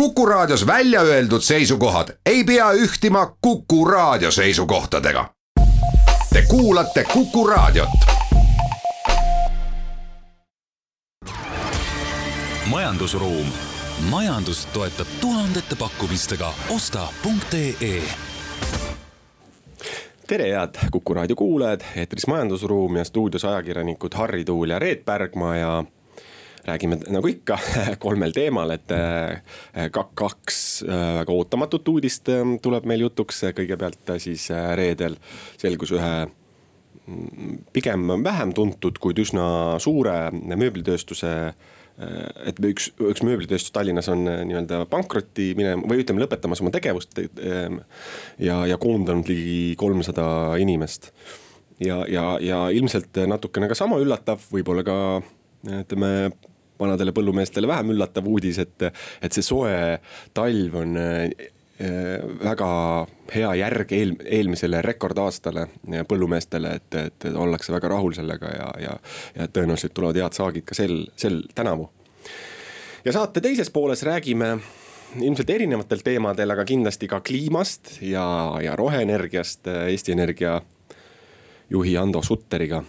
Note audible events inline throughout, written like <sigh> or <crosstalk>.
Kuku Raadios välja öeldud seisukohad ei pea ühtima Kuku Raadio seisukohtadega. Te kuulate Kuku Raadiot. majandusruum, majandust toetab tuhandete pakkumistega osta.ee tere, head Kuku raadio kuulajad, eetris Majandusruum ja stuudios ajakirjanikud Harri Tuul ja Reet Pärgma ja räägime nagu ikka <laughs> kolmel teemal, et äh, kaks äh, väga ootamatut uudist äh, tuleb meil jutuks, kõigepealt siis reedel selgus ühe mm, pigem vähem tuntud, kuid üsna suure mööblitööstuse et üks, üks mööblitööstus Tallinnas on nii-öelda pankrotti minema või ütleme, lõpetamas oma tegevust. ja, ja koondanud ligi kolmsada inimest. ja, ja, ja ilmselt natukene ka sama üllatav, võib-olla ka ütleme vanadele põllumeestele vähem üllatav uudis, et, et see soe talv on äh, väga hea järg eel, eelmisele rekordaastale põllumeestele, et, et ollakse väga rahul sellega ja, ja, ja tõenäoliselt tulevad head saagid ka sel, sel tänavu. ja saate teises pooles räägime ilmselt erinevatel teemadel, aga kindlasti ka kliimast ja, ja roheenergiast Eesti Energia juhi Ando Sutteriga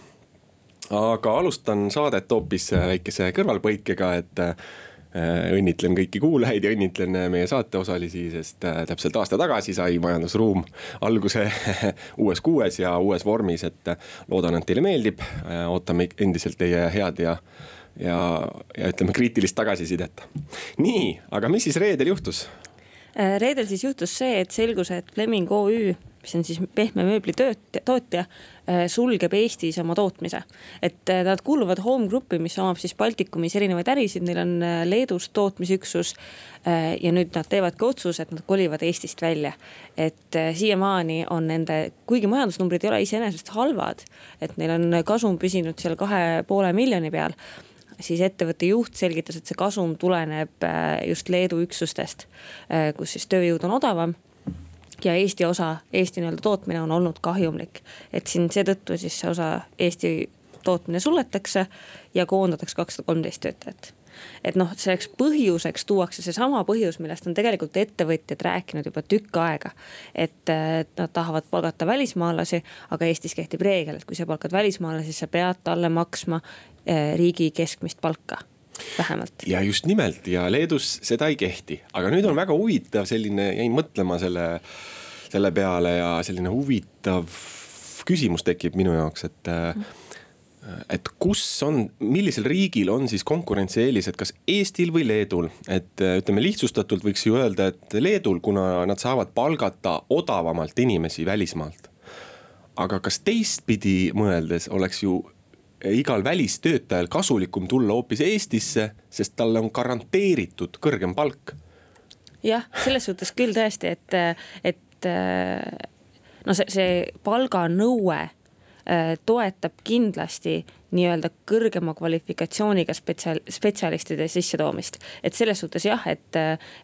aga alustan saadet hoopis äh, väikese kõrvalpõikega, et äh, õnnitlen kõiki kuulajaid ja õnnitlen äh, meie saateosalisi, sest täpselt aasta tagasi sai majandusruum alguse <laughs> uues kuues ja uues vormis, et loodan, et teile meeldib. ootame endiselt teie head ja, ja, ja ütleme kriitilist tagasisidet. nii, aga mis siis reedel juhtus? reedel siis juhtus see, et selgus, et Fleming OÜ mis on siis pehme mööbli tööt-, tootja, äh, sulgeb Eestis oma tootmise. et äh, nad kuuluvad Home Grupi, mis omab siis Baltikumis erinevaid ärisid, neil on äh, Leedus tootmisüksus. ja nüüd nad teevadki otsuse, et nad kolivad Eestist välja. et siiamaani on nende, kuigi majandusnumbrid ei ole iseenesest halvad, et neil on kasum püsinud seal kahe poole miljoni peal siis ettevõtte juht selgitas, et see kasum tuleneb just Leedu üksustest, kus siis tööjõud on odavam ja Eesti osa, Eesti nii-öelda tootmine on olnud kahjumlik. et siin seetõttu siis see osa Eesti tootmine suletakse ja koondatakse kakssada kolmteist töötajat et noh, selleks põhjuseks tuuakse seesama põhjus, millest on tegelikult ettevõtjad rääkinud juba tükk aega. et nad tahavad palgata välismaalasi, aga Eestis kehtib reegel, et kui sa palkad välismaalasi, sa pead talle maksma eh, riigi keskmist palka vähemalt. ja just nimelt ja Leedus seda ei kehti, aga nüüd on väga huvitav selline, jäin mõtlema selle, selle peale ja selline huvitav küsimus tekib minu jaoks, et et kus on, millisel riigil on siis konkurentsieelised, kas Eestil või Leedul, et ütleme lihtsustatult võiks ju öelda, et Leedul, kuna nad saavad palgata odavamalt inimesi välismaalt. aga kas teistpidi mõeldes oleks ju igal välistöötajal kasulikum tulla hoopis Eestisse, sest talle on garanteeritud kõrgem palk. jah, selles suhtes küll tõesti, et, et no see, see palganõue äh, toetab kindlasti nii-öelda kõrgema kvalifikatsiooniga spetsial-, spetsialistide sissetoomist. et selles suhtes jah, et,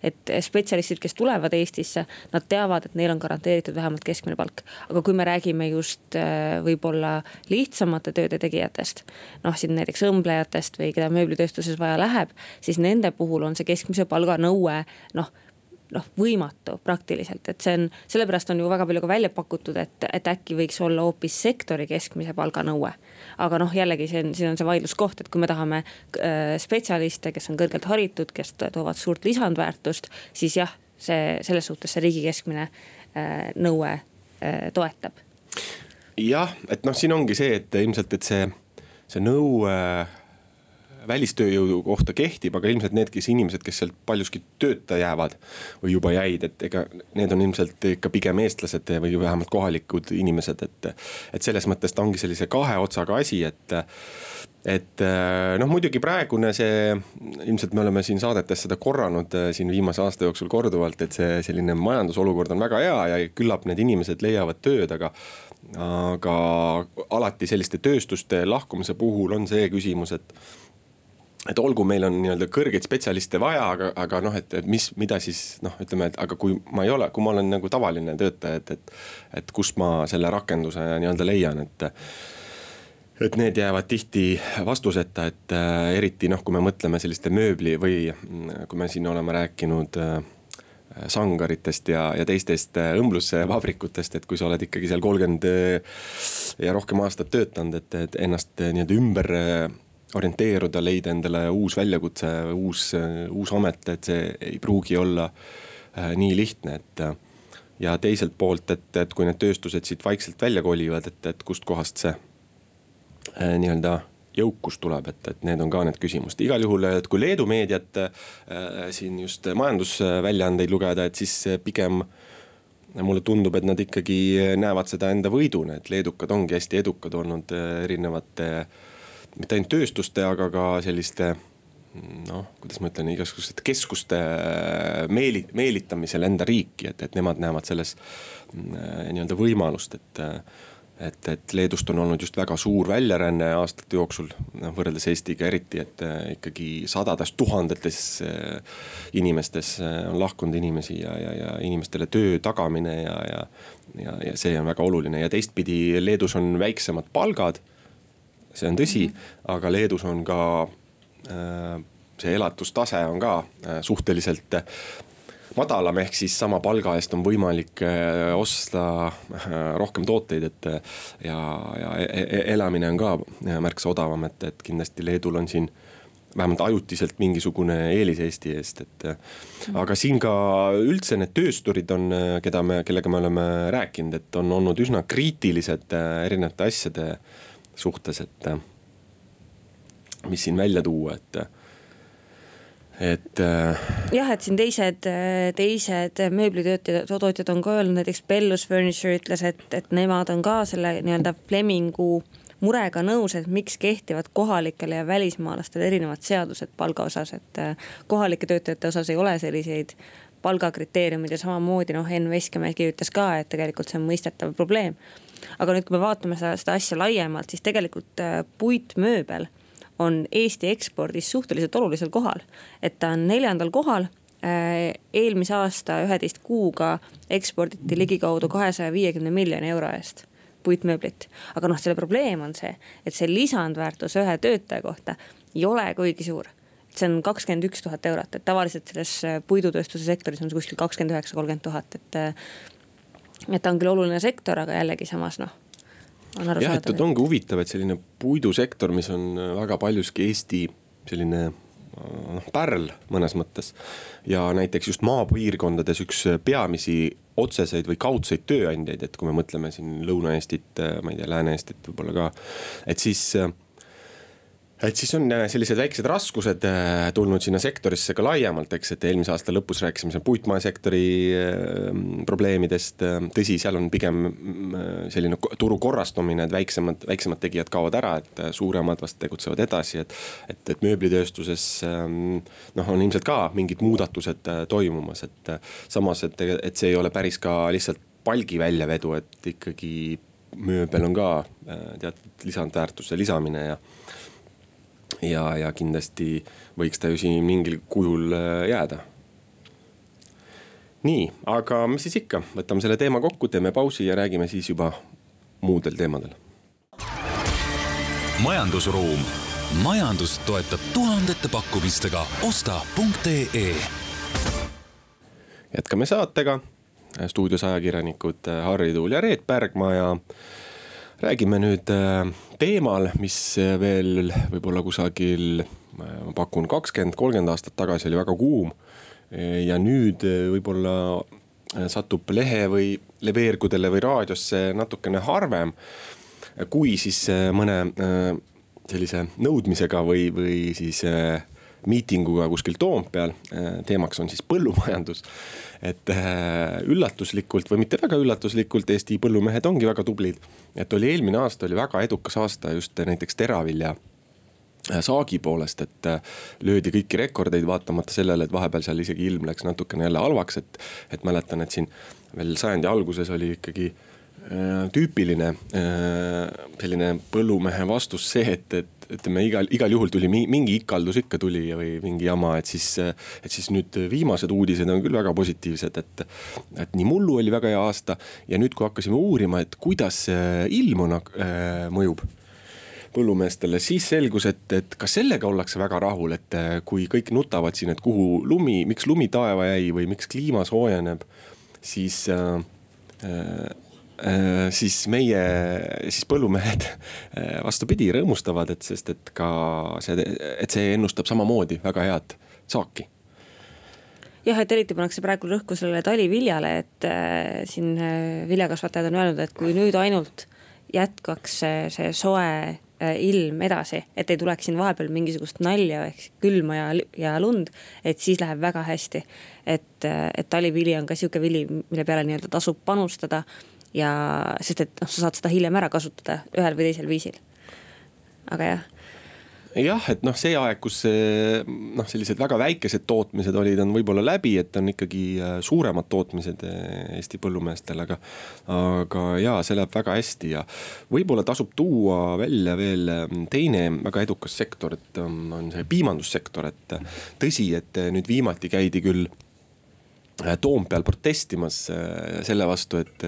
et spetsialistid, kes tulevad Eestisse, nad teavad, et neil on garanteeritud vähemalt keskmine palk. aga kui me räägime just äh, võib-olla lihtsamate tööde tegijatest, noh siin näiteks õmblejatest või keda mööblitööstuses vaja läheb, siis nende puhul on see keskmise palga nõue noh noh, võimatu praktiliselt, et see on, sellepärast on ju väga palju ka välja pakutud, et, et äkki võiks olla hoopis sektori keskmise palga nõue. aga noh, jällegi see on, siin on see vaidluskoht, et kui me tahame äh, spetsialiste, kes on kõrgelt haritud, kes toovad suurt lisandväärtust, siis jah, see selles suhtes see riigi keskmine äh, nõue äh, toetab. jah, et noh, siin ongi see, et ilmselt, et see, see nõue äh välistööjõudu kohta kehtib, aga ilmselt need, kes inimesed, kes sealt paljuski tööta jäävad või juba jäid, et ega need on ilmselt ikka pigem eestlased või vähemalt kohalikud inimesed, et. et selles mõttes ta ongi sellise kahe otsaga asi, et, et noh, muidugi praegune see, ilmselt me oleme siin saadetes seda korranud siin viimase aasta jooksul korduvalt, et see selline majandusolukord on väga hea ja küllap need inimesed leiavad tööd, aga aga alati selliste tööstuste lahkumise puhul on see küsimus, et et olgu, meil on nii-öelda kõrgeid spetsialiste vaja, aga, aga noh, et, et mis, mida siis noh, ütleme, et aga kui ma ei ole, kui ma olen nagu tavaline töötaja, et, et. et kust ma selle rakenduse nii-öelda leian, et. et need jäävad tihti vastuseta, et äh, eriti noh, kui me mõtleme selliste mööbli või mm, kui me siin oleme rääkinud äh, sangaritest ja, ja teistest äh, õmblusvabrikutest, et kui sa oled ikkagi seal kolmkümmend äh, ja rohkem aastat töötanud, et, et ennast äh, nii-öelda ümber orienteeruda, leida endale uus väljakutse, uus, uus amet, et see ei pruugi olla nii lihtne, et. ja teiselt poolt, et, et kui need tööstused siit vaikselt välja kolivad, et, et kustkohast see nii-öelda jõukus tuleb, et, et need on ka need küsimused, igal juhul, et kui Leedu meediat äh, siin just majandusväljaandeid lugeda, et siis pigem mulle tundub, et nad ikkagi näevad seda enda võiduna, et leedukad ongi hästi edukad olnud äh, erinevate, mitte ainult tööstuste, aga ka selliste noh, kuidas ma ütlen, igasuguste keskuste äh, meeli-, meelitamisel enda riiki, et, et nemad näevad selles äh, nii-öelda võimalust, et et, et Leedust on olnud just väga suur väljaränne aastate jooksul, noh võrreldes Eestiga eriti, et äh, ikkagi sadades tuhandetes äh, inimestes äh, on lahkunud inimesi ja, ja, ja inimestele töö tagamine ja, ja. ja, ja see on väga oluline ja teistpidi Leedus on väiksemad palgad. See on tõsi aga Leedus on ka see elatustase on ka suhteliselt madalam, ehk siis sama palga eest on võimalik äh, osta äh, rohkem tooteid, et. Äh, ja, ja e-, e-, elamine on ka märksa odavam, et, et kindlasti Leedul on siin vähemalt ajutiselt mingisugune eelis Eesti eest, et. aga siin ka üldse need töösturid on, keda me, kellega me oleme rääkinud, et on olnud üsna kriitilised erinevate asjade suhtes, et. mis siin välja tuua, et et äh.... jah, et siin teised, teised mööblitöötajad, tootjad on ka öelnud, näiteks Bellus Furniture ütles, et, et nemad on ka selle nii-öelda Flemingu murega nõus, et miks kehtivad kohalikele ja välismaalastele erinevad seadused palga osas, et äh, kohalike töötajate osas ei ole selliseid palgakriteeriumid ja samamoodi noh, Enn Veskimägi ütles ka, et tegelikult see on mõistetav probleem. Aga nüüd, kui me vaatame seda, seda asja laiemalt, siis tegelikult äh, puitmööbel on Eesti ekspordis suhteliselt olulisel kohal. et ta on neljandal kohal äh, eelmise aasta üheteist kuuga eksporditi ligikaudu kahesaja viiekümne miljoni euro eest puitmööblit. aga noh, selle probleem on see, et see lisandväärtus ühe töötaja kohta ei ole kuigi suur. see on kakskümmend üks tuhat eurot, et tavaliselt selles äh, puidutööstuse sektoris on see kuskil kakskümmend üheksa, kolmkümmend tuhat, et. Äh, et ta on küll oluline sektor, aga jällegi samas noh jah, et, et ongi huvitav, et selline puidusektor, mis on äh, väga paljuski Eesti selline äh, noh, pärl mõnes mõttes. ja näiteks just maapiirkondades üks peamisi otseseid või kaudseid tööandjaid, et kui me mõtleme siin Lõuna-Eestit, äh, ma ei tea, Lääne-Eestit võib-olla ka. et siis et siis on äh, sellised väiksed raskused äh, tulnud sinna sektorisse ka laiemalt, eks, et eelmise aasta lõpus rääkisime siin puitmaesektori äh, probleemidest. tõsi, seal on pigem selline turu korrastumine, et väiksemad, väiksemad tegijad kaovad ära, et suuremad vast tegutsevad edasi, et. et, et mööblitööstuses ähm, noh, on ilmselt ka mingid muudatused toimumas, et samas, et, et see ei ole päris ka lihtsalt palgi väljavedu, et ikkagi mööbel on ka teatud lisandväärtuse lisamine ja ja, ja kindlasti võiks ta ju siin mingil kujul äh, jääda. nii, aga mis siis ikka, võtame selle teema kokku, teeme pausi ja räägime siis juba muudel teemadel. majandusruum, majandust toetab tuhandete pakkumistega osta.ee. jätkame saatega, stuudios ajakirjanikud Harri Tuul ja Reet Pärgma ja räägime nüüd äh, teemal, mis äh, veel võib-olla kusagil, ma pakun kakskümmend, kolmkümmend aastat tagasi oli väga kuum. ja nüüd äh, võib-olla satub lehe või leveerkudele või raadiosse natukene harvem. kui siis mõne sellise nõudmisega või, või siis miitinguga kuskil Toompeal. teemaks on siis põllumajandus. Et äh, üllatuslikult või mitte väga üllatuslikult, Eesti põllumehed ongi väga tublid. et oli eelmine aasta oli väga edukas aasta just näiteks teravilja äh, saagi poolest, et äh, löödi kõiki rekordeid, vaatamata sellele, et vahepeal seal isegi ilm läks natukene jälle halvaks, et. et mäletan, et siin veel sajandi alguses oli ikkagi tüüpiline selline põllumehe vastus see, et, et ütleme igal, igal juhul tuli mingi ikaldus ikka tuli või mingi jama, et siis. et siis nüüd viimased uudised on küll väga positiivsed, et, et nii mullu oli väga hea aasta ja nüüd, kui hakkasime uurima, et kuidas ilm on äh,, mõjub põllumeestele, siis selgus, et, et ka sellega ollakse väga rahul, et kui kõik nutavad siin, et kuhu lumi, miks lumi taeva jäi või miks kliima soojeneb, siis äh, äh, siis meie, siis põllumehed vastupidi rõõmustavad, et sest et ka see, et see ennustab samamoodi väga head saaki jah, et eriti pannakse praegu rõhku sellele taliviljale, et äh, siin äh, viljakasvatajad on öelnud, et kui nüüd ainult jätkaks see, see soe äh, ilm edasi, et ei tuleks siin vahepeal mingisugust nalja ehk külma ja, ja lund, et siis läheb väga hästi. et, äh, et talivili on ka sihuke vili, mille peale nii-öelda tasub panustada ja sest, et noh, sa saad seda hiljem ära kasutada ühel või teisel viisil. aga jah jah, et noh, see aeg, kus noh, sellised väga väikesed tootmised olid, on võib-olla läbi, et on ikkagi äh, suuremad tootmised äh, Eesti põllumeestel, aga. aga jaa, see läheb väga hästi ja võib-olla tasub tuua välja veel ähm, teine väga edukas sektor, et on, on see piimandussektor, et tõsi, et nüüd viimati käidi küll Toompeal protestimas selle vastu, et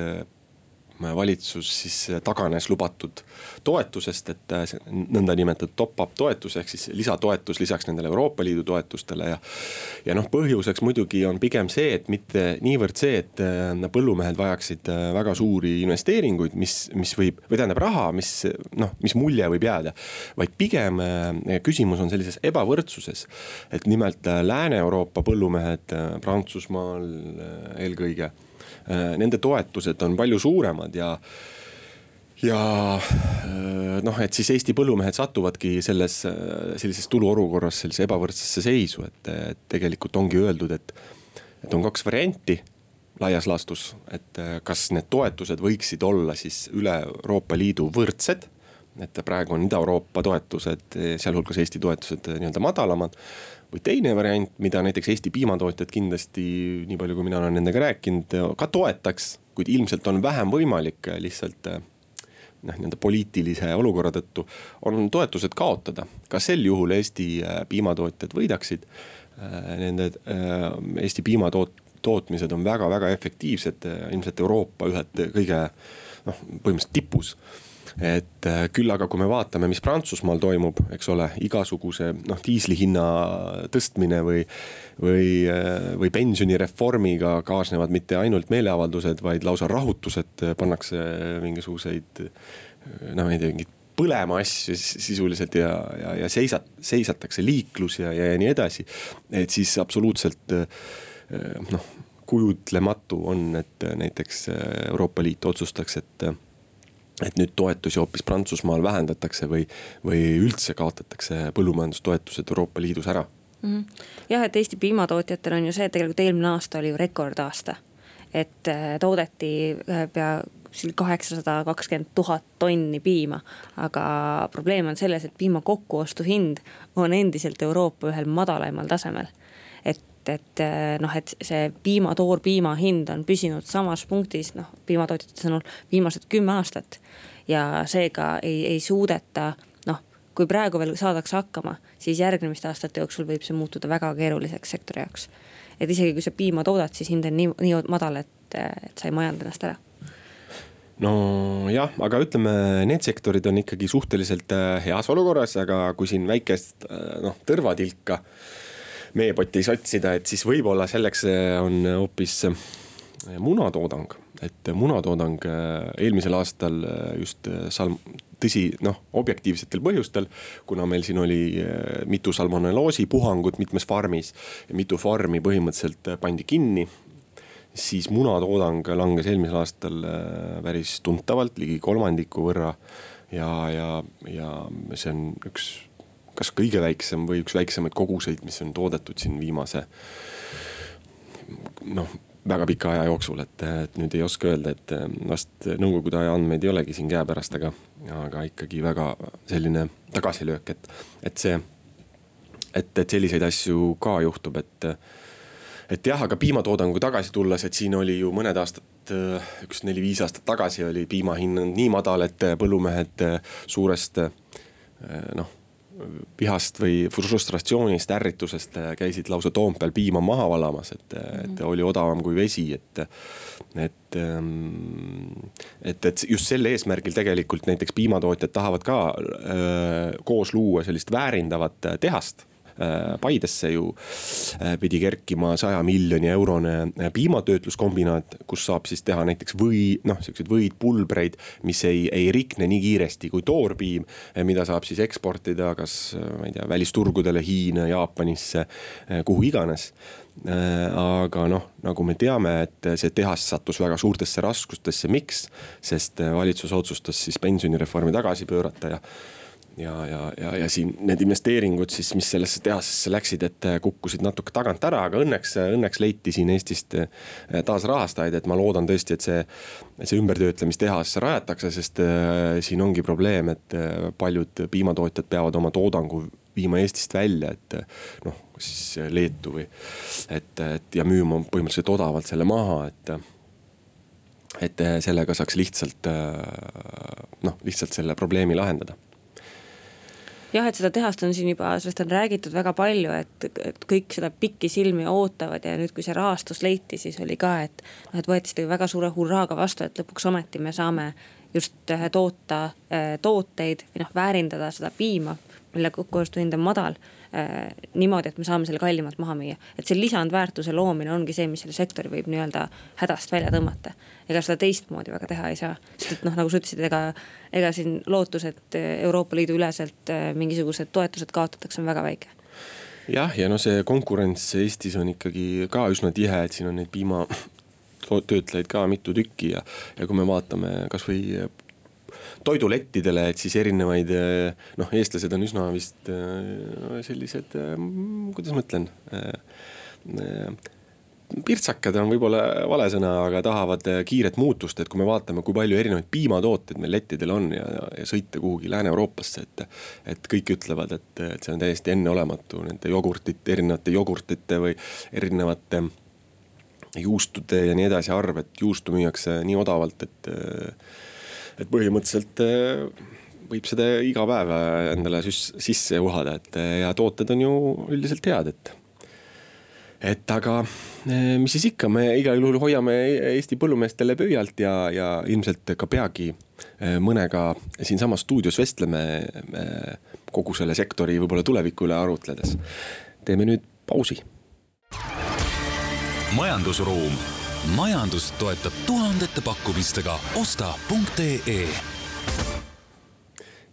valitsus siis taganes lubatud toetusest, et äh, nõndanimetatud top-up toetus ehk siis lisatoetus lisaks nendele Euroopa Liidu toetustele ja. ja noh, põhjuseks muidugi on pigem see, et mitte niivõrd see, et äh, põllumehed vajaksid äh, väga suuri investeeringuid, mis, mis võib, või tähendab raha, mis noh, mis mulje võib jääda. vaid pigem küsimus on sellises ebavõrdsuses, et nimelt Lääne-Euroopa põllumehed Prantsusmaal eelkõige Äh, nende toetused on palju suuremad ja ja äh, noh, et siis Eesti põllumehed satuvadki selles, äh, sellises turuolukorras sellisesse ebavõrdsesse seisu, et tegelikult ongi öeldud, et, et on kaks varianti laias laastus, et kas need toetused võiksid olla siis üle Euroopa Liidu võrdsed. et praegu on Ida-Euroopa toetused, sealhulgas Eesti toetused nii-öelda madalamad või teine variant, mida näiteks Eesti piimatootjad kindlasti, nii palju kui mina olen nendega rääkinud, ka toetaks, kuid ilmselt on vähem võimalik lihtsalt noh, nii-öelda poliitilise olukorra tõttu on toetused kaotada. ka sel juhul Eesti äh, piimatootjad võidaksid. Äh, nende Eesti piimatoot-, tootmised on väga-väga efektiivsed, ilmselt Euroopa ühed kõige noh, põhimõtteliselt tipus et äh, küll aga, kui me vaatame, mis Prantsusmaal toimub, eks ole, igasuguse noh, diisli hinna tõstmine või. või, äh, või pensionireformiga kaasnevad mitte ainult meeleavaldused, vaid lausa rahutused, pannakse mingisuguseid noh, ei tea, mingeid põlema asju sisuliselt ja, ja, ja seisat-, seisatakse liiklus ja, ja, ja nii edasi. et siis absoluutselt äh, noh, kujutlematu on, et näiteks Euroopa Liit otsustaks, et et nüüd toetusi hoopis Prantsusmaal vähendatakse või, või üldse kaotatakse põllumajandustoetused Euroopa Liidus ära mm. -hmm. jah, et Eesti piimatootjatel on ju see, et tegelikult eelmine aasta oli ju rekordaasta. et äh, toodeti äh, pea kaheksasada kakskümmend tuhat tonni piima. aga probleem on selles, et piima kokkuostuhind on endiselt Euroopa ühel madalaimal tasemel et, et eh, noh, et see piima, toorpiima hind on püsinud samas punktis, noh piimatootjate sõnul viimased kümme aastat. ja seega ei, ei suudeta noh, kui praegu veel saadakse hakkama, siis järgnemiste aastate jooksul võib see muutuda väga keeruliseks sektori jaoks. et isegi kui sa piima toodad, siis hind on nii, nii madal, et, et sa ei majanda ennast ära nojah, aga ütleme, need sektorid on ikkagi suhteliselt eh, heas olukorras, aga kui siin väikest eh, noh, tõrvatilka äh, meepotis otsida, et siis võib-olla selleks äh, on hoopis äh, munatoodang. et munatoodang äh, eelmisel aastal just salm-, tõsi, noh, objektiivsetel põhjustel. kuna meil siin oli mitu salmonelloosi puhangut mitmes farmis mitu farmi põhimõtteliselt pandi kinni siis munatoodang langes eelmisel aastal päris tuntavalt, ligi kolmandiku võrra. ja, ja, ja see on üks kas kõige väiksem või üks väiksemaid koguseid, mis on toodetud siin viimase noh, väga pika aja jooksul, et, et nüüd ei oska öelda, et vast nõukogude aja andmeid ei olegi siin käepärast, aga, aga ikkagi väga selline tagasilöök, et, et see, et, et selliseid asju ka juhtub, et et jah, aga piimatoodangu tagasi tulles, et siin oli ju mõned aastad, üks neli-viis aastat tagasi oli piima hind nii madal, et põllumehed suurest noh vihast või frustratsioonist, ärritusest käisid lausa Toompeal piima maha valamas, et -hmm. et mhm. oli odavam kui vesi, et. et, ähm, et, et just sel eesmärgil tegelikult näiteks piimatootjad tahavad ka öö, koos luua sellist väärindavat tehast Äh, Paidesse ju äh, pidi kerkima saja miljoni eurone äh, piimatöötluskombinaat, kus saab siis teha näiteks või noh, siukseid võid, pulbreid, mis ei, ei rikne nii kiiresti kui toorpiim, mida saab siis eksportida, kas ma ei tea, välisturgudele, Hiina, Jaapanisse, kuhu iganes aga noh, nagu me teame, et see tehas sattus väga suurtesse raskustesse, miks? sest valitsus otsustas siis pensionireformi tagasi pöörata ja ja, ja, ja, ja siin need investeeringud siis, mis sellesse tehasesse läksid, et äh, kukkusid natuke tagant ära, aga õnneks, õnneks leiti siin Eestist äh, taas rahastajaid, et ma loodan tõesti, et see. see ümbertöötlemistehas rajatakse, sest äh, siin ongi probleem, et äh, paljud piimatootjad peavad oma toodangu viima Eestist välja, et äh, noh, siis Leetu või. et, et ja müüma põhimõtteliselt odavalt selle maha, et et sellega saaks lihtsalt noh, lihtsalt selle probleemi lahendada jah, et seda tehast on siin juba, sellest on räägitud väga palju, et, et kõik seda pikisilmi ootavad ja nüüd, kui see rahastus leiti, siis oli ka, et. noh, et võeti seda väga suure hurraaga vastu, et lõpuks ometi me saame just äh, toota äh, tooteid või noh, väärindada seda piima, mille kokkuostuhind on madal Äh, niimoodi, et me saame selle kallimalt maha müüa. et see lisandväärtuse loomine ongi see, mis selle sektori võib nii-öelda hädast välja tõmmata. Ega seda teistmoodi väga teha ei saa, sest et noh, nagu sa ütlesid, ega, ega siin lootus, et Euroopa Liidu üleselt äh, mingisugused toetused kaotatakse, on väga väike. Jah, ja no see konkurents Eestis on ikkagi ka üsna tihe, et siin on neid piimatöötlejaid ka mitu tükki ja, ja kui me vaatame kasvõi toidulettidele, et siis erinevaid noh, eestlased on üsna vist sellised, kuidas ma ütlen pirtsakad on võib-olla vale sõna, aga tahavad kiiret muutust, et kui me vaatame, kui palju erinevaid piimatooteid meil lettidel on ja, ja sõita kuhugi Lääne-Euroopasse, et. et kõik ütlevad, et, et see on täiesti enneolematu nende jogurtite, erinevate jogurtite või erinevate juustude ja nii edasi arv, et juustu müüakse nii odavalt, et et põhimõtteliselt äh, võib seda iga päev endale sisse uhada, et äh, ja tooted on ju üldiselt head, et. Et aga mis siis ikka, me igal juhul hoiame Eesti põllumeestele pöialt ja, ja ilmselt ka peagi mõnega siinsamas stuudios vestleme kogu selle sektori võib-olla tuleviku üle arutledes. teeme nüüd pausi. majandusruum majandust toetab tuhandete pakkumistega osta.ee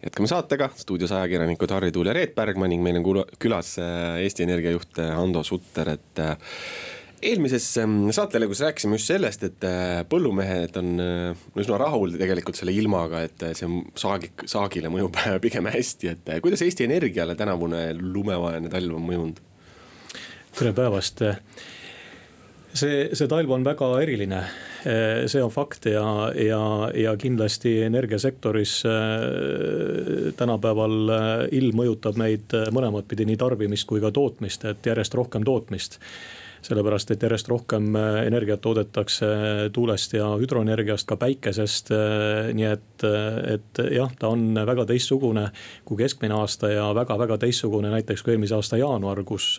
jätkame saatega, stuudios ajakirjanikud Harri Tuul ja Reet Bergmann ning meil on külas äh, Eesti Energia juht äh, Hando Sutter, et äh, eelmises ähm, saatelõigus rääkisime just sellest, et põllumehed on üsna rahul tegelikult selle ilmaga, et see saagi, saagile mõjub pigem hästi, et kuidas Eesti Energiale tänavune lumevaene talv on mõjunud? tere päevast. See, see talv on väga eriline, see on fakt ja, ja, ja kindlasti energiasektoris eh, tänapäeval eh, ilm mõjutab meid mõlemat pidi, nii tarbimist kui ka tootmist, et järjest rohkem tootmist sellepärast, et järjest rohkem energiat toodetakse tuulest ja hüdroenergiast, ka päikesest. nii et, et jah, ta on väga teistsugune kui keskmine aasta ja väga-väga teistsugune näiteks kui eelmise aasta jaanuar, kus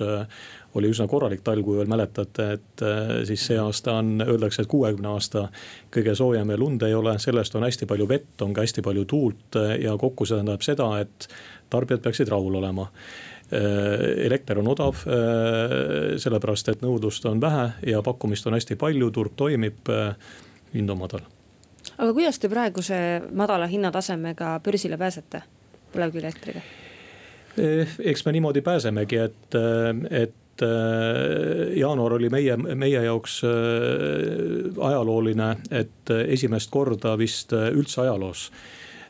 oli üsna korralik talv, kui veel mäletate, et äh, siis see aasta on, öeldakse, et kuuekümne aasta kõige soojem ja lund ei ole, sellest on hästi palju vett, on ka hästi palju tuult äh, ja kokku see tähendab seda, et tarbijad peaksid rahul olema äh, elekter on odav, sellepärast et nõudlust on vähe ja pakkumist on hästi palju, turg toimib, hind on madal. aga kuidas te praeguse madala hinnatasemega börsile pääsete põlevkivielektriga? eks me niimoodi pääsemegi, et, et äh, jaanuar oli meie, meie jaoks äh, ajalooline, et esimest korda vist äh, üldse ajaloos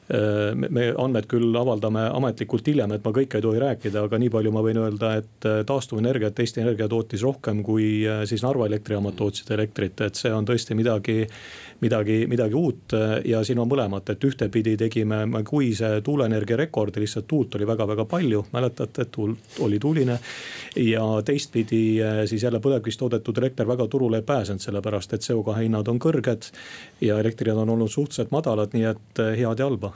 me andmed küll avaldame ametlikult hiljem, et ma kõike ei tohi rääkida, aga nii palju ma võin öelda, et taastuvenergiat Eesti Energia tootis rohkem kui siis Narva elektrijaamad tootsid elektrit, et see on tõesti midagi midagi, midagi uut ja siin on mõlemat, et ühtepidi tegime kuise tuuleenergia rekordi, lihtsalt tuult oli väga-väga palju, mäletate, et tuul oli tuuline. ja teistpidi siis jälle põlevkivist toodetud elekter väga turule ei pääsenud, sellepärast et CO2 hinnad on kõrged ja elektrihinnad on olnud suhteliselt madalad, nii et head ja halba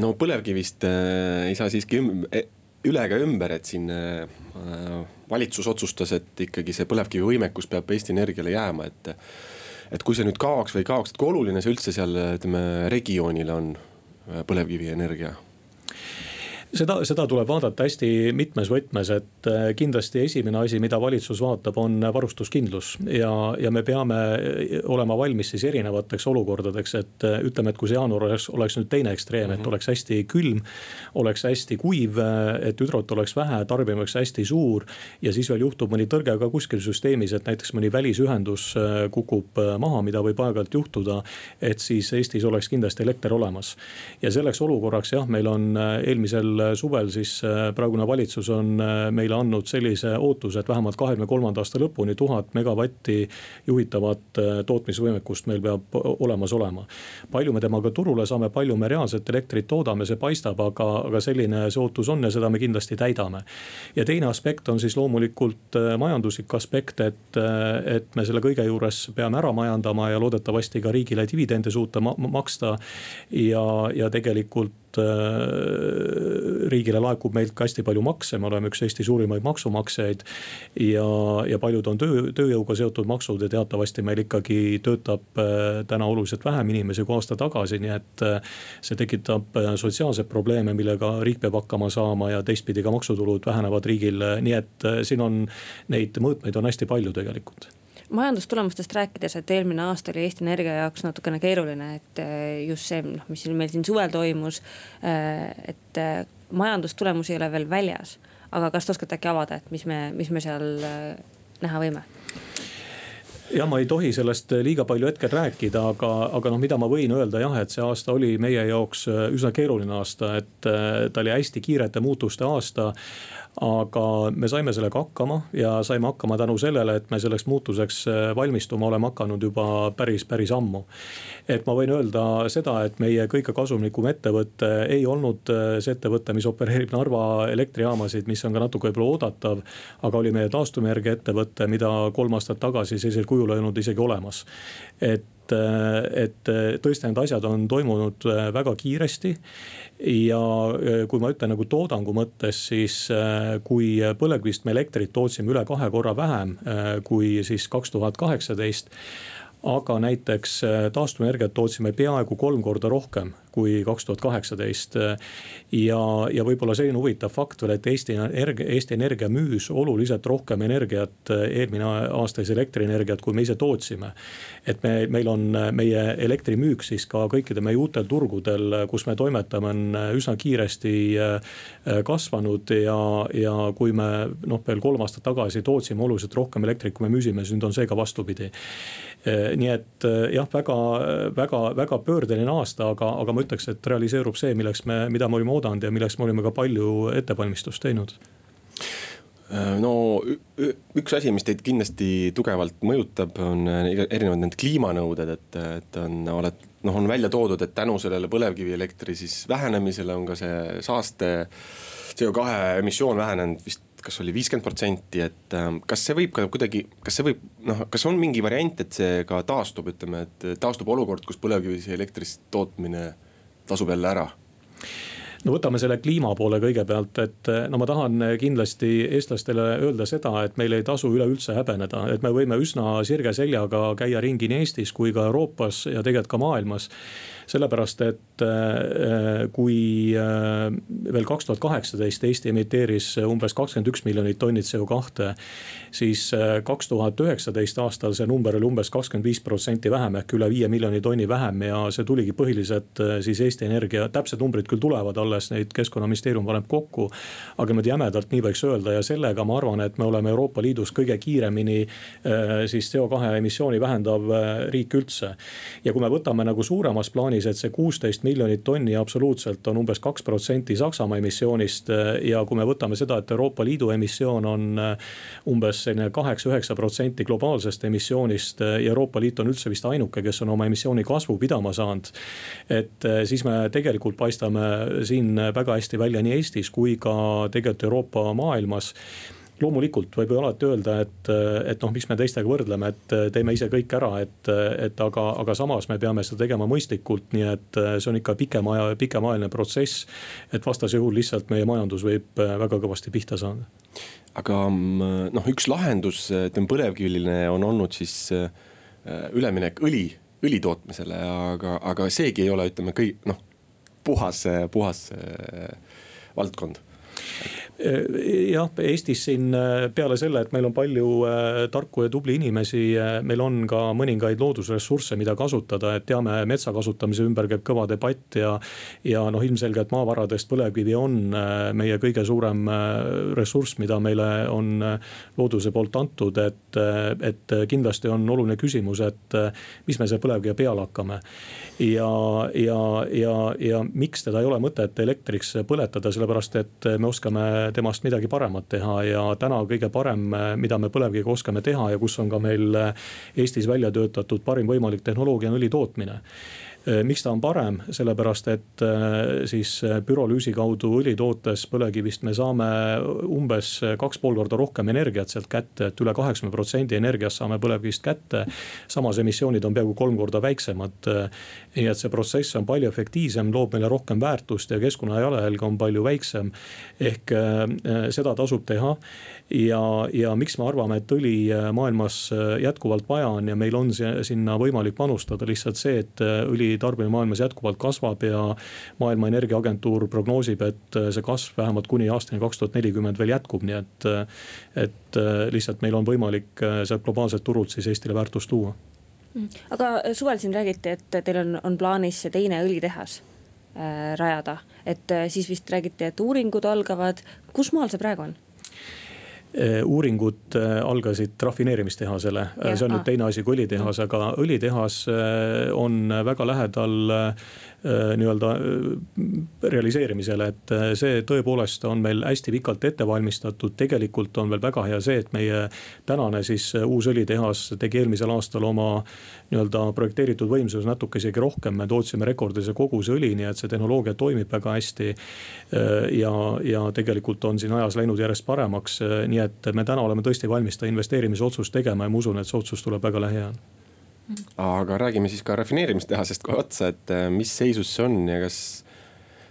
no põlevkivist äh, ei saa siiski e, üle ega ümber, et siin äh, valitsus otsustas, et ikkagi see põlevkivivõimekus peab Eesti Energiale jääma, et. et kui see nüüd kaoks või ei kaoks, et kui oluline see üldse seal ütleme regioonile on, äh, põlevkivienergia seda, seda tuleb vaadata hästi mitmes võtmes, et äh, kindlasti esimene asi, mida valitsus vaatab, on varustuskindlus. ja, ja me peame äh, olema valmis siis erinevateks olukordadeks, et äh, ütleme, et kui see jaanuar oleks, oleks nüüd teine ekstreem mm, -hmm. et mhm. oleks hästi külm. oleks hästi kuiv, et hüdrot oleks vähe, tarbimine oleks hästi suur. ja siis veel juhtub mõni tõrge ka kuskil süsteemis, et näiteks mõni välisühendus kukub maha, mida võib aeg-ajalt juhtuda. et siis Eestis oleks kindlasti elekter olemas. ja selleks olukorraks jah, meil on eelmisel suvel siis äh, praegune valitsus on äh, meile andnud sellise ootuse, et vähemalt kahekümne kolmanda aasta lõpuni tuhat megavatti juhitavat äh, tootmisvõimekust meil peab olemas olema. palju me temaga turule saame, palju me reaalselt elektrit toodame, see paistab, aga, aga selline see ootus on ja seda me kindlasti täidame. ja teine aspekt on siis loomulikult majanduslik aspekt, et, et me selle kõige juures peame ära majandama ja loodetavasti ka riigile dividende suuta maksta. ja, ja tegelikult Äh, riigile laekub meilt ka hästi palju makse, me oleme üks Eesti suurimaid maksumaksjaid. ja, ja paljud on töö, tööjõuga seotud maksud ja teatavasti meil ikkagi töötab äh, täna oluliselt vähem inimesi kui aasta tagasi, nii et. Äh, see tekitab sotsiaalseid probleeme, millega riik peab hakkama saama ja teistpidi ka maksutulud vähenevad riigil, nii et siin on neid mõõtmeid on hästi palju tegelikult majandustulemustest rääkides, et eelmine aasta oli Eesti Energia jaoks natukene keeruline, et eh, just see, noh, mis meil siin suvel toimus. Eh, et eh, majandustulemusi ei ole veel väljas, aga kas te oskate äkki avada, et mis me, mis me seal näha võime? jah, ma ei tohi sellest liiga palju hetkel rääkida, aga, aga noh, mida ma võin öelda jah, et see aasta oli meie jaoks üsna keeruline aasta, et ta oli hästi kiirete muutuste aasta aga me saime sellega hakkama ja saime hakkama tänu sellele, et me selleks muutuseks äh, valmistuma oleme hakanud juba päris, päris ammu. et ma võin öelda seda, et meie kõige kasumlikum ettevõte ei olnud äh, see ettevõte, mis opereerib Narva elektrijaamasid, mis on ka natuke võib-olla oodatav. aga oli meie taastuvenergia ettevõte, mida kolm aastat tagasi sellisel kujul ei olnud isegi olemas. et et tõesti need asjad on toimunud äh, väga kiiresti. ja äh, kui ma ütlen nagu toodangu mõttes, siis äh, kui põlevkivist me elektrit tootsime üle kahe korra vähem kui siis kaks tuhat kaheksateist aga näiteks taastuvenergiat tootsime peaaegu kolm korda rohkem kui kaks tuhat kaheksateist. ja, ja võib-olla selline huvitav fakt veel, et Eesti Energia, Eesti Energia müüs oluliselt rohkem energiat eelmine aasta siis elektrienergiat, kui me ise tootsime. et me, meil on meie elektrimüük siis ka kõikidel meie uutel turgudel, kus me toimetame, on üsna kiiresti äh, kasvanud ja, ja kui me noh, veel kolm aastat tagasi tootsime oluliselt rohkem elektrit, kui me müüsime, siis nüüd on see ka vastupidi. Äh, nii et äh, jah, väga, väga, väga pöördeline aasta, aga, aga ma ma ütleks, et realiseerub see, milleks me, mida me olime oodanud ja milleks me olime ka palju ettevalmistust teinud no üks asi, mis teid kindlasti tugevalt mõjutab, on äh, erinevad need kliimanõuded, et, et on, oled noh, on välja toodud, et tänu sellele põlevkivielektri siis vähenemisele on ka see saaste. CO2 emissioon vähenenud vist kas oli viiskümmend protsenti, et ähm, kas see võib ka kuidagi, kas see võib noh, kas on mingi variant, et see ka taastub, ütleme, et taastub olukord, kus põlevkivist elektrist tootmine tasub jälle ära? no võtame selle kliima poole kõigepealt, et no ma tahan kindlasti eestlastele öelda seda, et meil ei tasu üleüldse häbeneda, et me võime üsna sirge seljaga käia ringi nii Eestis kui ka Euroopas ja tegelikult ka maailmas sellepärast, et äh, kui äh, veel kaks tuhat kaheksateist Eesti emiteeris umbes kakskümmend üks miljonit tonni CO2. siis äh, kaks tuhat üheksateist aastal see number oli umbes kakskümmend viis protsenti vähem ehk üle viie miljoni tonni vähem ja see tuligi põhiliselt siis Eesti Energia, täpsed numbrid küll tulevad alles, neid keskkonnaministeerium paneb kokku. aga niimoodi jämedalt nii võiks öelda ja sellega ma arvan, et me oleme Euroopa Liidus kõige kiiremini siis CO2 emissiooni vähendav riik üldse. ja kui me võtame nagu suuremas plaanis plaanis, et see kuusteist miljonit tonni absoluutselt on umbes kaks protsenti Saksamaa emissioonist. ja kui me võtame seda, et Euroopa Liidu emissioon on äh, umbes selline kaheksa-üheksa protsenti globaalsest emissioonist ja Euroopa Liit on üldse vist ainuke, kes on oma emissiooni kasvu pidama saanud. et äh, siis me tegelikult paistame siin väga hästi välja nii Eestis kui ka tegelikult Euroopa maailmas loomulikult võib ju alati öelda, et, et noh, miks me teistega võrdleme, et teeme ise kõik ära, et, et aga, aga samas me peame seda tegema mõistlikult, nii et see on ikka pikem aja, pikemaajaline protsess. et vastasel juhul lihtsalt meie majandus võib väga kõvasti pihta saada. aga mm, noh, üks lahendus, ütleme põlevkivile on olnud siis äh, üleminek õli, õli tootmisele, aga, aga seegi ei ole, ütleme kõik noh, puhas, puhas äh, valdkond jah, Eestis siin äh, peale selle, et meil on palju äh, tarku ja tubli inimesi, äh, meil on ka mõningaid loodusressursse, mida kasutada, et teame, metsa kasutamise ümber käib kõva debatt ja. ja noh, ilmselgelt maavaradest põlevkivi on meie kõige suurem ressurss, mida meile on looduse poolt antud, et, et kindlasti on oluline küsimus, et mis me selle põlevkivi peale hakkame. ja, ja, ja, ja miks teda ei ole mõtet elektriks põletada, sellepärast et me oskame temast midagi paremat teha ja täna kõige parem, mida me põlevkiviga oskame teha ja kus on ka meil Eestis välja töötatud parim võimalik tehnoloogia on õli tootmine. Äh, miks ta on parem, sellepärast et äh, siis äh, pürolüüsi kaudu õli tootes põlevkivist me saame umbes kaks pool korda rohkem energiat sealt kätte, et üle kaheksakümne protsendi energiast saame põlevkivist kätte. samas emissioonid on peaaegu kolm korda väiksemad. nii et see protsess on palju efektiivsem, loob meile rohkem väärtust ja keskkonna jalajälg on palju väiksem. ehk seda tasub teha ja, ja miks me arvame, et õli maailmas jätkuvalt vaja on ja meil on sinna võimalik panustada, lihtsalt see, et õli tarbimine maailmas jätkuvalt kasvab ja maailma Energiaagentuur prognoosib, et see kasv vähemalt kuni aastani kaks tuhat nelikümmend veel jätkub, nii et. et lihtsalt meil on võimalik sealt globaalselt turult siis Eestile väärtust tuua. Mm. aga suvel siin räägiti, et teil on, on plaanis teine õlitehas äh, rajada, et äh, siis vist räägiti, et uuringud algavad, kus maal see praegu on? Äh, uuringud äh, algasid rafineerimistehasele, see on nüüd teine asi kui õlitehas, aga õlitehas on väga lähedal Äh, nii-öelda realiseerimisele, et see tõepoolest on meil hästi pikalt ette valmistatud. tegelikult on veel väga hea see, et meie tänane siis uus õlitehas tegi eelmisel aastal oma nii-öelda projekteeritud võimsuse natuke isegi rohkem, me tootsime rekordilise koguse õli, nii et see tehnoloogia toimib väga hästi. ja, ja tegelikult on siin ajas läinud järjest paremaks, nii et me täna oleme tõesti valmis seda investeerimisotsust tegema ja ma usun, et see otsus tuleb väga lähiajal aga räägime siis ka rafineerimistehasest kohe otsa, et äh, mis seisus see on ja kas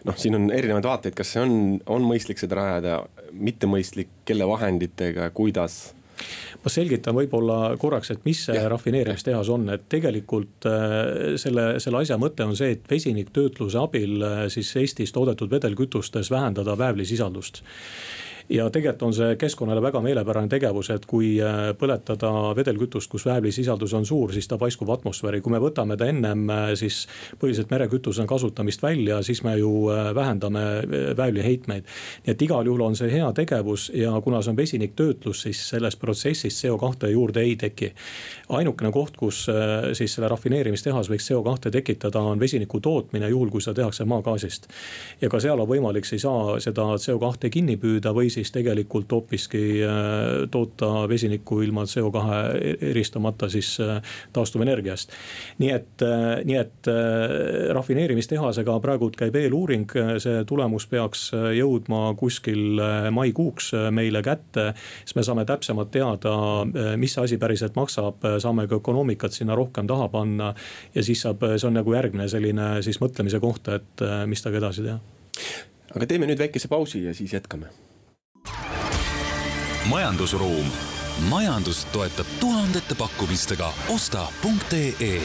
noh, siin on erinevaid vaateid, kas see on, on mõistlik seda rajada, mitte mõistlik, kelle vahenditega, kuidas? Ma selgitan võib-olla korraks, et mis see ja. rafineerimistehas on, et tegelikult äh, selle, selle asja mõte on see, et vesiniktöötluse abil äh, siis Eestis toodetud vedelkütustes vähendada väävlisisaldust ja tegelikult on see keskkonnale väga meelepärane tegevus, et kui äh, põletada vedelkütust, kus väävlisisaldus on suur, siis ta paiskub atmosfääri. kui me võtame ta ennem äh, siis põhiliselt merekütusena kasutamist välja, siis me ju äh, vähendame väävliheitmeid. nii et igal juhul on see hea tegevus ja kuna see on vesiniktöötlus, siis selles protsessis CO2 juurde ei teki. ainukene koht, kus siis selle rafineerimistehas võiks CO2 tekitada, on vesiniku tootmine, juhul kui seda tehakse maagaasist. ja ka seal on võimalik siis A seda CO2 kinni püüda või siis tegelikult hoopiski äh, toota vesinikku ilma CO2 eristamata siis äh, taastuvenergiast. nii et, äh, nii et rafineerimistehasega praegu käib eeluuring, see tulemus peaks jõudma kuskil maikuuks meile kätte. siis me saame täpsemalt teada, mis see asi päriselt maksab, saame ka ökonoomikat sinna rohkem taha panna. ja siis saab, see on nagu järgmine selline siis mõtlemise koht, et mis temaga edasi teha aga teeme nüüd väikese pausi ja siis jätkame majandusruum, majandust toetab tuhandete pakkumistega osta.ee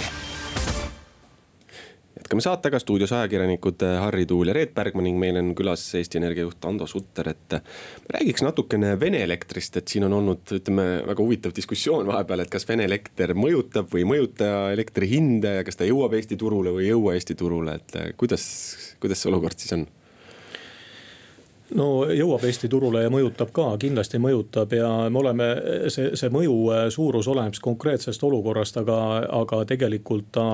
jätkame saatega stuudios ajakirjanikud Harri Tuul ja Reet Pärgma ning meil on külas Eesti Energia juht Ando Sutter, et. räägiks natukene Vene elektrist, et siin on olnud, ütleme väga huvitav diskussioon vahepeal, et kas Vene elekter mõjutab või ei mõjuta elektri hinda ja kas ta jõuab Eesti turule või ei jõua Eesti turule, et kuidas, kuidas see olukord siis on? No jõuab Eesti turule ja mõjutab ka, kindlasti mõjutab ja me oleme, see, see mõju äh, suurus oleneb konkreetsest olukorrast, aga, aga tegelikult ta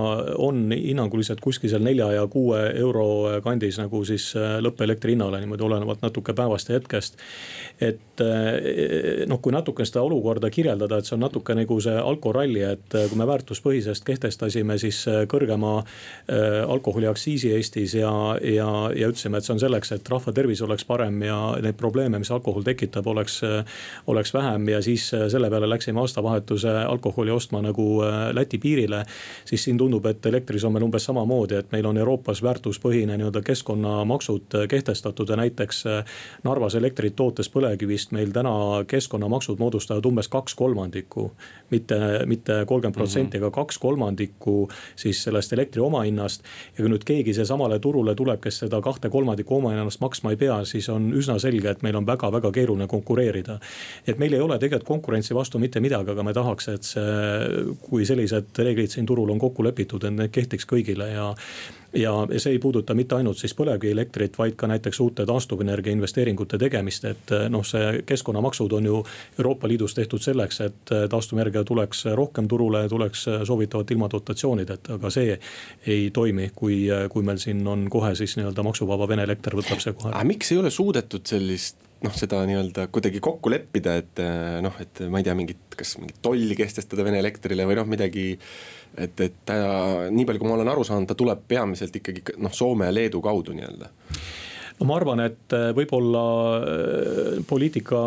on hinnanguliselt kuskil seal nelja ja kuue euro kandis nagu siis äh, lõppelektri hinnale niimoodi olenevalt natuke päevast ja hetkest. et äh, noh, kui natuke seda olukorda kirjeldada, et see on natuke nagu see alkoralli, et kui me väärtuspõhisest kehtestasime siis kõrgema alkoholiaktsiisi Eestis ja, ja, ja ütlesime, et see on selleks, et rahva tervis oleks parem parem ja neid probleeme, mis alkohol tekitab, oleks, oleks vähem ja siis selle peale läksime aastavahetuse alkoholi ostma nagu Läti piirile. siis siin tundub, et elektris on meil umbes samamoodi, et meil on Euroopas väärtuspõhine nii-öelda keskkonnamaksud kehtestatud ja näiteks Narvas elektrit tootes põlevkivist meil täna keskkonnamaksud moodustavad umbes kaks kolmandikku. mitte, mitte kolmkümmend protsenti, aga kaks kolmandikku siis sellest elektri omahinnast. ja kui nüüd keegi seesamale turule tuleb, kes seda kahte kolmandikku omahinnast maksma ei pea, siis on üsna selge, et meil on väga-väga keeruline konkureerida. et meil ei ole tegelikult konkurentsi vastu mitte midagi, aga me tahaks, et see, kui sellised reeglid siin turul on kokku lepitud, et need kehtiks kõigile ja ja see ei puuduta mitte ainult siis põlevkivielektrit, vaid ka näiteks uute taastuvenergia investeeringute tegemist, et noh, see keskkonnamaksud on ju Euroopa Liidus tehtud selleks, et taastuvenergia tuleks rohkem turule, tuleks soovitavalt ilma dotatsioonideta, aga see ei toimi, kui, kui meil siin on kohe siis nii-öelda maksuvaba Vene elekter võtab see kohe. aga miks ei ole suudetud sellist noh, seda nii-öelda kuidagi kokku leppida, et noh, et ma ei tea, mingit, kas mingit tolli kehtestada Vene elektrile või noh, midagi et, et ta nii palju, kui ma olen aru saanud, ta tuleb peamiselt ikkagi noh, Soome ja Leedu kaudu nii-öelda. No ma arvan, et äh, võib-olla äh, poliitika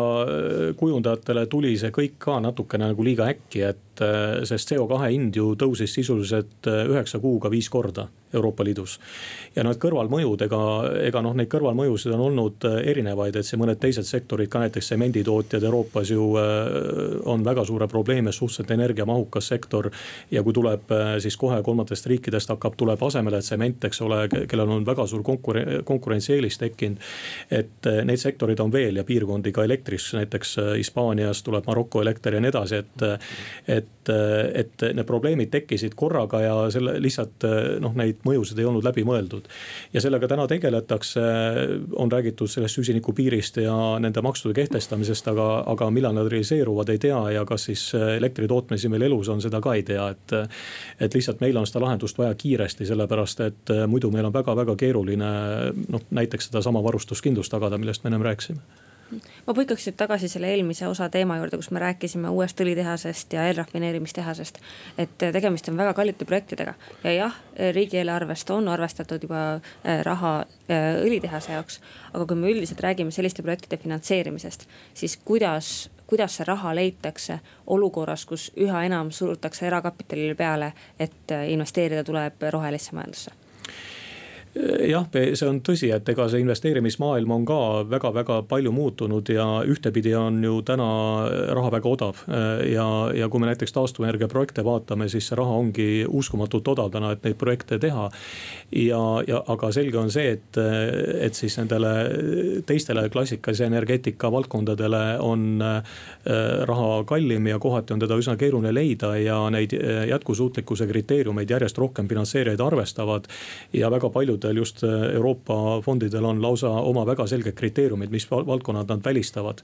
kujundajatele tuli see kõik ka natukene nagu liiga äkki, et sest CO2 hind ju tõusis sisuliselt üheksa kuuga viis korda Euroopa Liidus. ja need kõrvalmõjud, ega, ega noh, neid kõrvalmõjusid on olnud erinevaid, et see mõned teised sektorid ka näiteks tsemenditootjad Euroopas ju on väga suure probleemi, suhteliselt energiamahukas sektor. ja kui tuleb siis kohe kolmandatest riikidest hakkab, tuleb asemele tsement, eks ole, kellel on väga suur konkurents, konkurentsieelis tekkinud. et neid sektoreid on veel ja piirkondi ka elektris, näiteks Hispaanias tuleb Maroko elekter ja nii edasi, et. et, et need probleemid tekkisid korraga ja selle lihtsalt noh, neid mõjusid ei olnud läbi mõeldud. ja sellega täna tegeletakse, on räägitud sellest süsinikupiirist ja nende maksude kehtestamisest, aga, aga millal nad realiseeruvad, ei tea ja kas siis elektri tootmine meil elus on, seda ka ei tea, et. et lihtsalt meil on seda lahendust vaja kiiresti, sellepärast et muidu meil on väga-väga keeruline noh, näiteks seda sedasama varustuskindlust tagada, millest me ennem rääkisime ma põikaks nüüd tagasi selle eelmise osa teema juurde, kus me rääkisime uuest õlitehasest ja eelrafineerimistehasest. et tegemist on väga kallite projektidega ja jah, riigieelarvest on arvestatud juba äh, raha äh, õlitehase jaoks. aga kui me üldiselt räägime selliste projektide finantseerimisest, siis kuidas kuidas see raha leitakse olukorras, kus üha enam surutakse erakapitalile peale, et äh, investeerida tuleb rohelisse majandusse jah, see on tõsi, et ega see investeerimismaailm on ka väga-väga palju muutunud ja ühtepidi on ju täna raha väga odav. ja, ja kui me näiteks taastuvenergia projekte vaatame, siis see raha ongi uskumatult odav täna, et neid projekte teha. ja, ja aga selge on see, et, et siis nendele teistele klassikalise energeetika valdkondadele on äh, raha kallim ja kohati on teda üsna keeruline leida ja neid äh, jätkusuutlikkuse kriteeriumeid järjest rohkem finantseerijad arvestavad. ja väga paljud fondidel, just äh, Euroopa fondidel on lausa oma väga selged kriteeriumid, mis valdkonnad nad välistavad.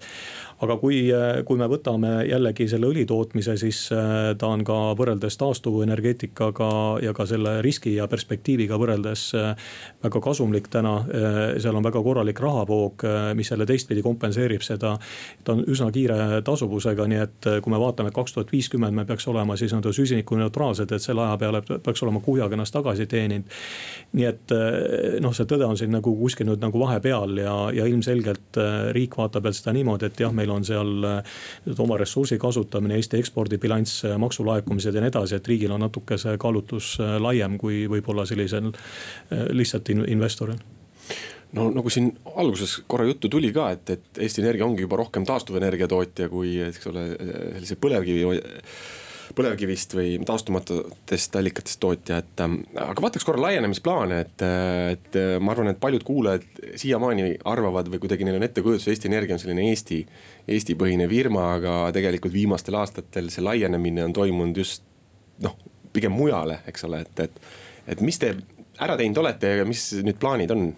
Aga kui, äh, kui me võtame jällegi selle õli tootmise, siis äh, ta on ka võrreldes taastuvenergeetikaga ja ka selle riski ja perspektiiviga võrreldes väga kasumlik täna. seal on väga korralik rahavoog, mis jälle teistpidi kompenseerib seda. ta on üsna kiire tasuvusega, nii et kui me vaatame, et kaks tuhat viiskümmend me peaks olema siis nii-öelda süsinikuneutraalsed, et selle aja peale peaks olema kuhjaga ennast tagasi teeninud. nii et noh, see tõde on siin nagu kuskil nüüd nagu vahepeal ja, ja ilmselgelt riik vaatab veel seda niimoodi, et jah, meil on seal oma ressursi kasutamine, Eesti ekspordibilanss, äh, maksulaekumised ja nii edasi, et riigil on natuke see kaalutlus laiem kui võib-olla sellisel lihtsalt investoril. No nagu siin alguses korra juttu tuli ka, et, et Eesti Energia ongi juba rohkem taastuvenergia tootja kui, eks ole, sellise põlevkivi põlevkivist või taastumatutest allikatest tootja, et. Ähm, aga vaataks korra laienemisplaane, et, et ma arvan, et paljud kuulajad siiamaani arvavad või kuidagi neil on ettekujutus, Eesti Energia on selline Eesti, Eesti-põhine firma, aga tegelikult viimastel aastatel see laienemine on toimunud just noh, pigem mujale, eks ole, et, et, et mis te ära teinud olete ja mis nüüd plaanid on?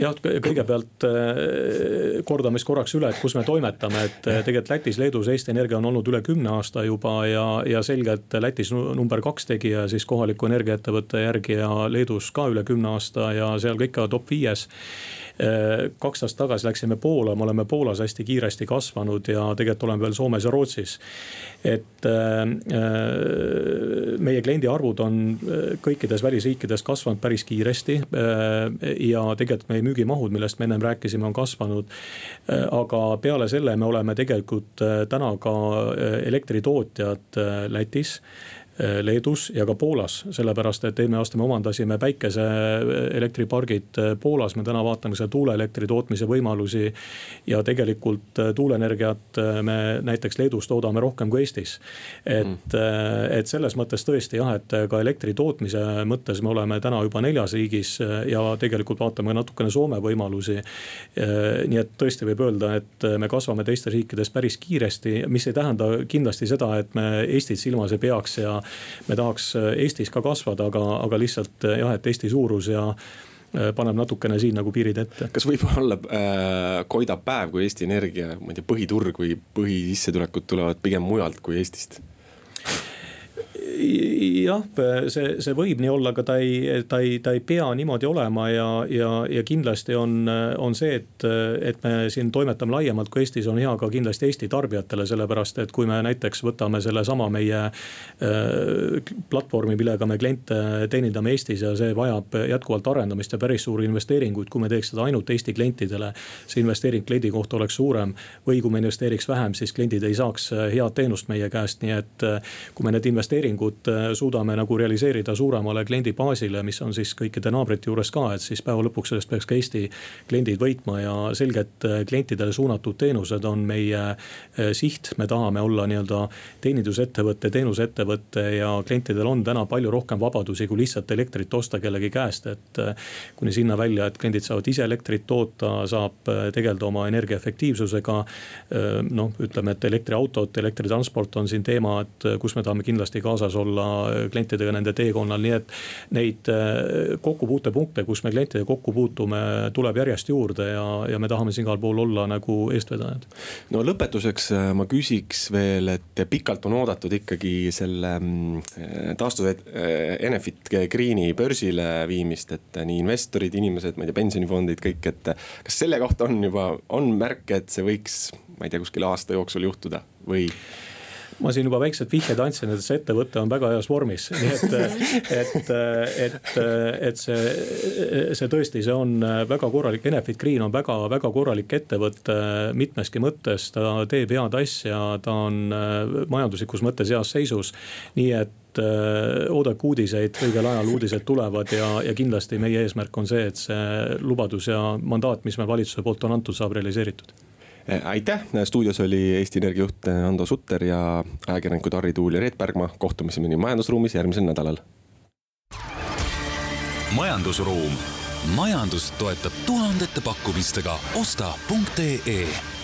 Jah, kõigepealt äh, kordame siis korraks üle, et kus me toimetame, et äh, tegelikult Lätis, Leedus Eesti Energia on olnud üle kümne aasta juba ja, ja selgelt Lätis number kaks tegija siis kohaliku energiaettevõtte järgi ja Leedus ka üle kümne aasta ja seal ka ikka top viies kaks aastat tagasi läksime Poola, me oleme Poolas hästi kiiresti kasvanud ja tegelikult oleme veel Soomes ja Rootsis. et meie kliendiarvud on kõikides välisriikides kasvanud päris kiiresti. ja tegelikult meie müügimahud, millest me ennem rääkisime, on kasvanud. aga peale selle me oleme tegelikult täna ka elektritootjad Lätis Äh, Leedus ja ka Poolas, sellepärast et eelmine aasta me omandasime päikeseelektripargid äh, Poolas, me täna vaatame seda tuuleelektri tootmise võimalusi. ja tegelikult äh, tuuleenergiat me näiteks Leedus toodame rohkem kui Eestis. et mm., et selles mõttes tõesti jah, et ka elektri tootmise mõttes me oleme täna juba neljas riigis ja tegelikult vaatame natukene Soome võimalusi. nii et tõesti võib öelda, et me kasvame teistes riikides päris kiiresti, mis ei tähenda kindlasti seda, et me Eestit silmas ei peaks ja me tahaks äh, Eestis ka kasvada, aga, aga lihtsalt äh, jah, et Eesti suurus ja äh, paneb natukene siin nagu piirid ette. kas võib olla äh, koidab päev, kui Eesti Energia, ma ei tea, põhiturg või põhisissetulekud tulevad pigem mujalt kui Eestist? Jah, see, see võib nii olla, aga ta ei, ta ei, ta ei pea niimoodi olema ja, ja, ja kindlasti on, on see, et, et me siin toimetame laiemalt kui Eestis, on hea ka kindlasti Eesti tarbijatele, sellepärast et kui me näiteks võtame sellesama meie äh, platvormi, millega me kliente teenindame Eestis ja see vajab jätkuvalt arendamist ja päris suuri investeeringuid, kui me teeks seda ainult Eesti klientidele. see investeering kliendi kohta oleks suurem või kui me investeeriks vähem, siis kliendid ei saaks head teenust meie käest, nii et kui me need investeeringud lepingut äh, suudame nagu realiseerida suuremale kliendibaasile, mis on siis kõikide naabrite juures ka, et siis päeva lõpuks sellest peaks ka Eesti kliendid võitma ja selgelt äh, klientidele suunatud teenused on meie äh, siht. me tahame olla nii-öelda teenindusettevõte, teenusettevõte ja klientidel on täna palju rohkem vabadusi, kui lihtsalt elektrit osta kellegi käest, et. kuni sinna välja, et kliendid saavad ise elektrit toota, saab tegeleda oma energiaefektiivsusega. noh, ütleme, et elektriautod, elektritransport on siin teema, et kus me tahame kindlasti kaasas kaasas olla klientidega nende teekonnal, nii et. Neid äh, kokkupuutepunkte, kus me klientidega kokku puutume, tuleb järjest juurde ja, ja me tahame siin igal pool olla nagu eestvedajad. no lõpetuseks äh, ma küsiks veel, et pikalt on oodatud ikkagi selle mm, taastuv Enefit Greeni börsile viimist, et nii investorid, inimesed, ma ei tea, pensionifondid, kõik, et. kas selle kohta on juba, on märke, et see võiks, ma ei tea, kuskil aasta jooksul juhtuda või? Ma siin juba väiksed vihjed andsin, et see ettevõte on väga heas vormis, <laughs> nii et, et, et, et see, see tõesti, see on väga korralik, Enefit Green on väga-väga korralik ettevõte mitmeski mõttes, ta teeb head asja, ta on majanduslikus mõttes heas seisus. nii et oodake uudiseid, õigel ajal uudised tulevad ja, ja kindlasti meie eesmärk on see, et see lubadus ja mandaat, mis meil valitsuse poolt on antud, saab realiseeritud aitäh, stuudios oli Eesti Energia juht eh, Ando Sutter ja ajakirjanikud Harri Tuul ja Reet Pärgma. kohtumiseni majandusruumis järgmisel nädalal. majandusruum, majandust toetab tuhandete pakkumistega osta.ee